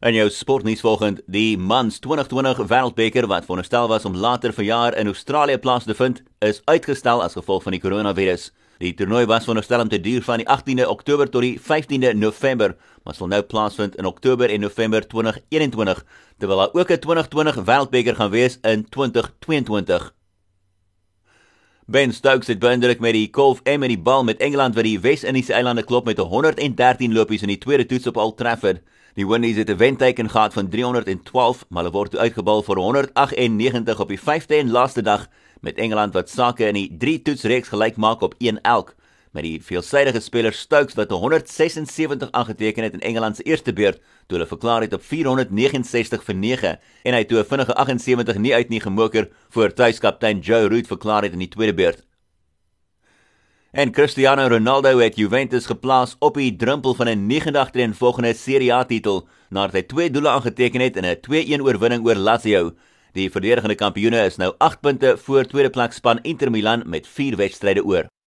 En jou sportnuus volgend, die Mans 2020 Wêreldbeker wat veronderstel was om later verjaar in Australië plaas te vind, is uitgestel as gevolg van die koronavirus. Die toernooi was veronderstel om te duur van die 18de Oktober tot die 15de November, maar sal nou plaasvind in Oktober en November 2021, terwyl daar ook 'n 2020 Wêreldbeker gaan wees in 2022. Ben Stokes het beïndruk met die golf en met die bal met Engeland wat die Wes-Indiese eilande klop met 113 lopies in die tweede toets op Old Trafford. Die Windies het 'n wenteken gehad van 312, maar hulle word uitgebal vir 198 op die 5de en laaste dag met Engeland wat sake in die 3 toetsreeks gelyk maak op 1 elk. Met die veelsidige speler Stokes wat 176 aangeteken het in Engeland se eerste beurt, toe hulle verklaar het op 469 vir 9 en hy toe 'n vinnige 78 nie uit nie gemoker voor tuiskaptein Joe Root verklaar het in die tweede beurt. En Cristiano Ronaldo het Juventus geplaas op die drempel van 'n 9-dag teen volgende Serie A titel nadat hy twee doele aangeteken het in 'n 2-1 oorwinning oor Lazio. Die verdedigende kampioene is nou 8 punte voor tweede plek span Inter Milan met 4 wedstryde oor.